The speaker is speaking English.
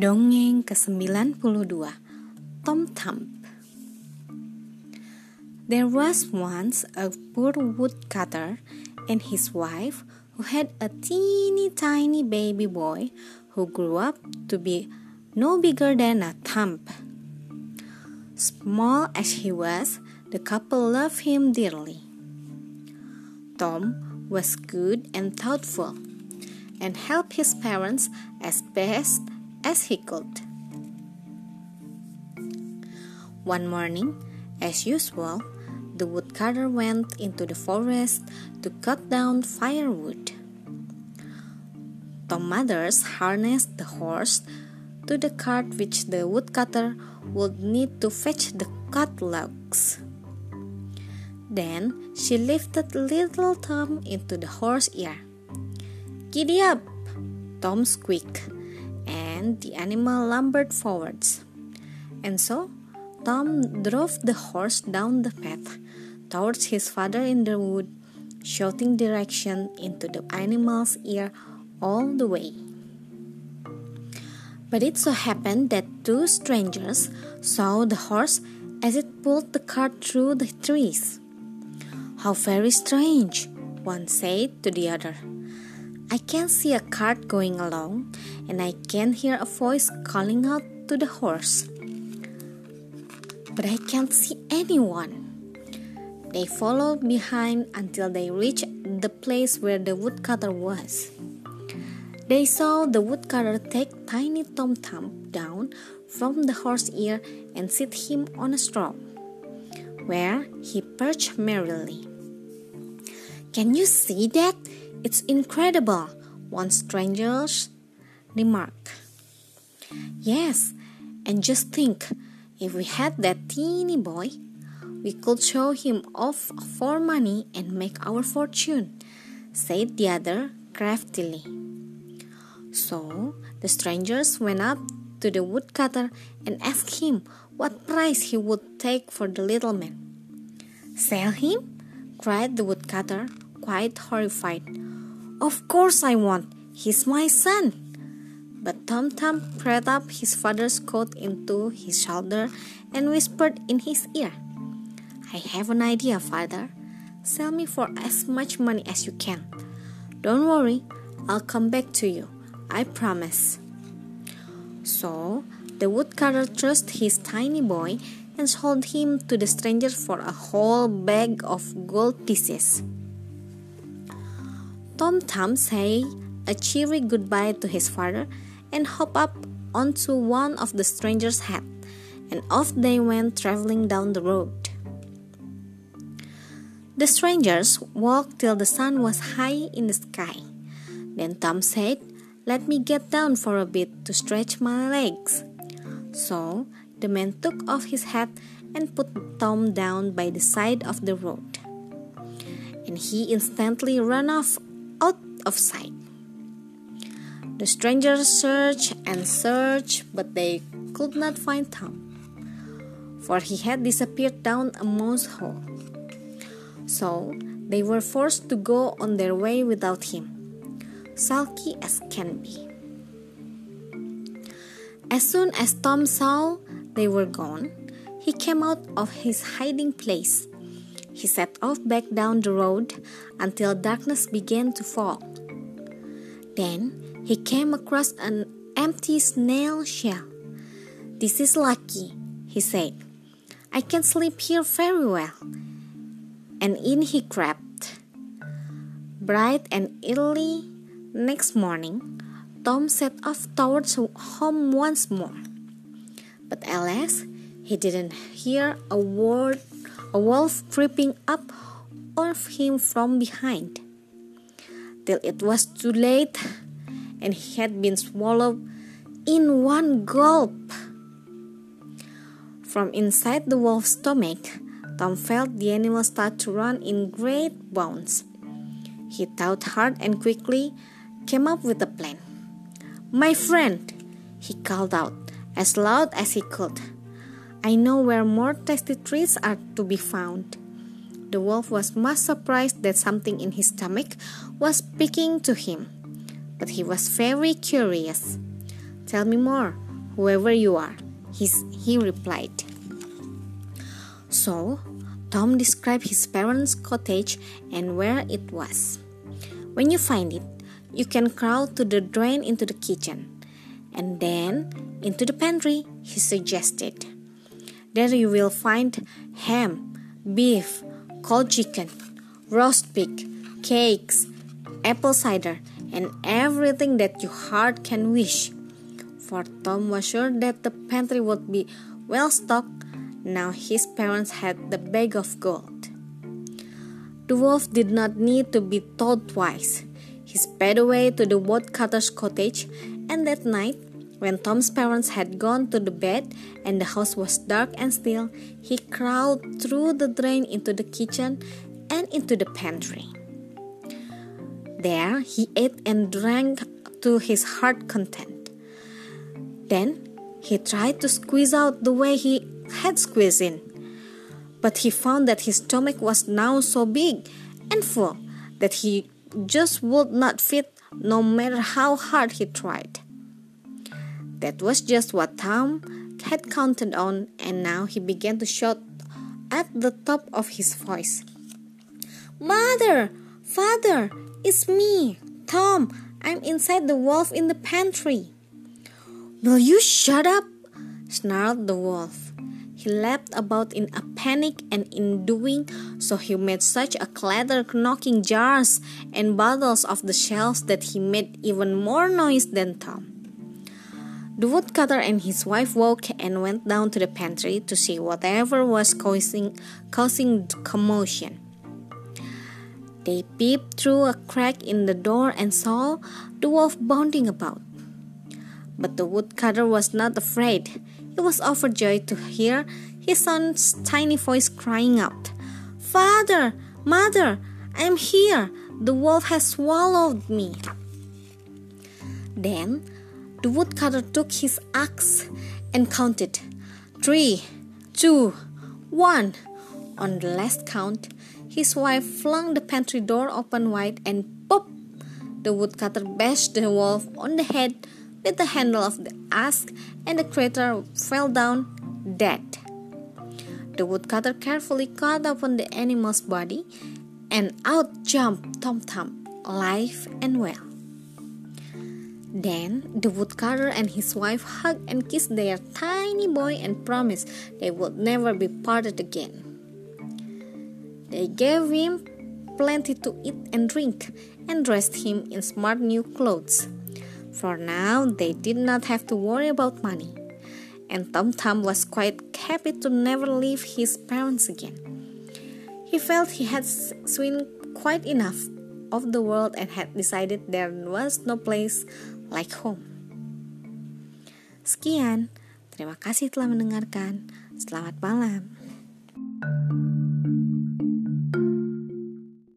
Dongeng ke-92 Tom Thumb There was once a poor woodcutter and his wife who had a teeny tiny baby boy who grew up to be no bigger than a thumb. Small as he was, the couple loved him dearly. Tom was good and thoughtful and helped his parents as best as he could. One morning, as usual, the woodcutter went into the forest to cut down firewood. Tom Mothers harnessed the horse to the cart which the woodcutter would need to fetch the cut logs. Then she lifted little Tom into the horse ear. Giddy up, Tom squeaked the animal lumbered forwards. And so Tom drove the horse down the path towards his father in the wood, shouting direction into the animal's ear all the way. But it so happened that two strangers saw the horse as it pulled the cart through the trees. How very strange, one said to the other. I can see a cart going along, and I can hear a voice calling out to the horse. But I can't see anyone. They followed behind until they reached the place where the woodcutter was. They saw the woodcutter take tiny Tom Thumb down from the horse ear and sit him on a straw, where he perched merrily. Can you see that? It's incredible, one stranger remarked. Yes, and just think if we had that teeny boy, we could show him off for money and make our fortune, said the other craftily. So the strangers went up to the woodcutter and asked him what price he would take for the little man. Sell him? cried the woodcutter, quite horrified. Of course I won't. He's my son. But Tom Thumb pressed up his father's coat into his shoulder and whispered in his ear, I have an idea, father. Sell me for as much money as you can. Don't worry, I'll come back to you. I promise. So the woodcutter thrust his tiny boy and sold him to the stranger for a whole bag of gold pieces. Tom Thumb said a cheery goodbye to his father and hopped up onto one of the stranger's hat, and off they went traveling down the road. The strangers walked till the sun was high in the sky. Then Tom said, Let me get down for a bit to stretch my legs. So the man took off his hat and put Tom down by the side of the road. And he instantly ran off of sight. The strangers searched and searched, but they could not find Tom, for he had disappeared down a mouse hole. So they were forced to go on their way without him, sulky as can be. As soon as Tom saw they were gone, he came out of his hiding place he set off back down the road until darkness began to fall. Then he came across an empty snail shell. This is lucky, he said. I can sleep here very well. And in he crept. Bright and early next morning, Tom set off towards home once more. But alas, he didn't hear a word a wolf creeping up on him from behind, till it was too late and he had been swallowed in one gulp. From inside the wolf's stomach, Tom felt the animal start to run in great bounds. He thought hard and quickly came up with a plan. My friend, he called out as loud as he could. I know where more tasty treats are to be found. The wolf was much surprised that something in his stomach was speaking to him, but he was very curious. Tell me more. whoever you are, he replied. So, Tom described his parents' cottage and where it was. When you find it, you can crawl to the drain into the kitchen and then into the pantry, he suggested. There you will find ham, beef, cold chicken, roast pig, cakes, apple cider, and everything that your heart can wish. For Tom was sure that the pantry would be well stocked now his parents had the bag of gold. The wolf did not need to be told twice. He sped away to the woodcutter's cottage, and that night, when Tom's parents had gone to the bed and the house was dark and still, he crawled through the drain into the kitchen and into the pantry. There, he ate and drank to his heart content. Then, he tried to squeeze out the way he had squeezed in. But he found that his stomach was now so big and full that he just would not fit no matter how hard he tried. That was just what Tom had counted on, and now he began to shout at the top of his voice Mother! Father! It's me! Tom! I'm inside the wolf in the pantry! Will you shut up? snarled the wolf. He leapt about in a panic, and in doing so, he made such a clatter, knocking jars and bottles off the shelves that he made even more noise than Tom. The woodcutter and his wife woke and went down to the pantry to see whatever was causing, causing commotion. They peeped through a crack in the door and saw the wolf bounding about. But the woodcutter was not afraid. He was overjoyed to hear his son's tiny voice crying out, Father, Mother, I am here. The wolf has swallowed me. Then the woodcutter took his axe and counted three, two, one. On the last count, his wife flung the pantry door open wide and pop! The woodcutter bashed the wolf on the head with the handle of the axe, and the creature fell down dead. The woodcutter carefully cut open the animal's body, and out jumped Tom Thumb, alive and well. Then the woodcutter and his wife hugged and kissed their tiny boy and promised they would never be parted again. They gave him plenty to eat and drink and dressed him in smart new clothes. For now, they did not have to worry about money, and Tom Thumb was quite happy to never leave his parents again. He felt he had seen quite enough of the world and had decided there was no place like home. Sekian, terima kasih telah mendengarkan. Selamat malam. thank you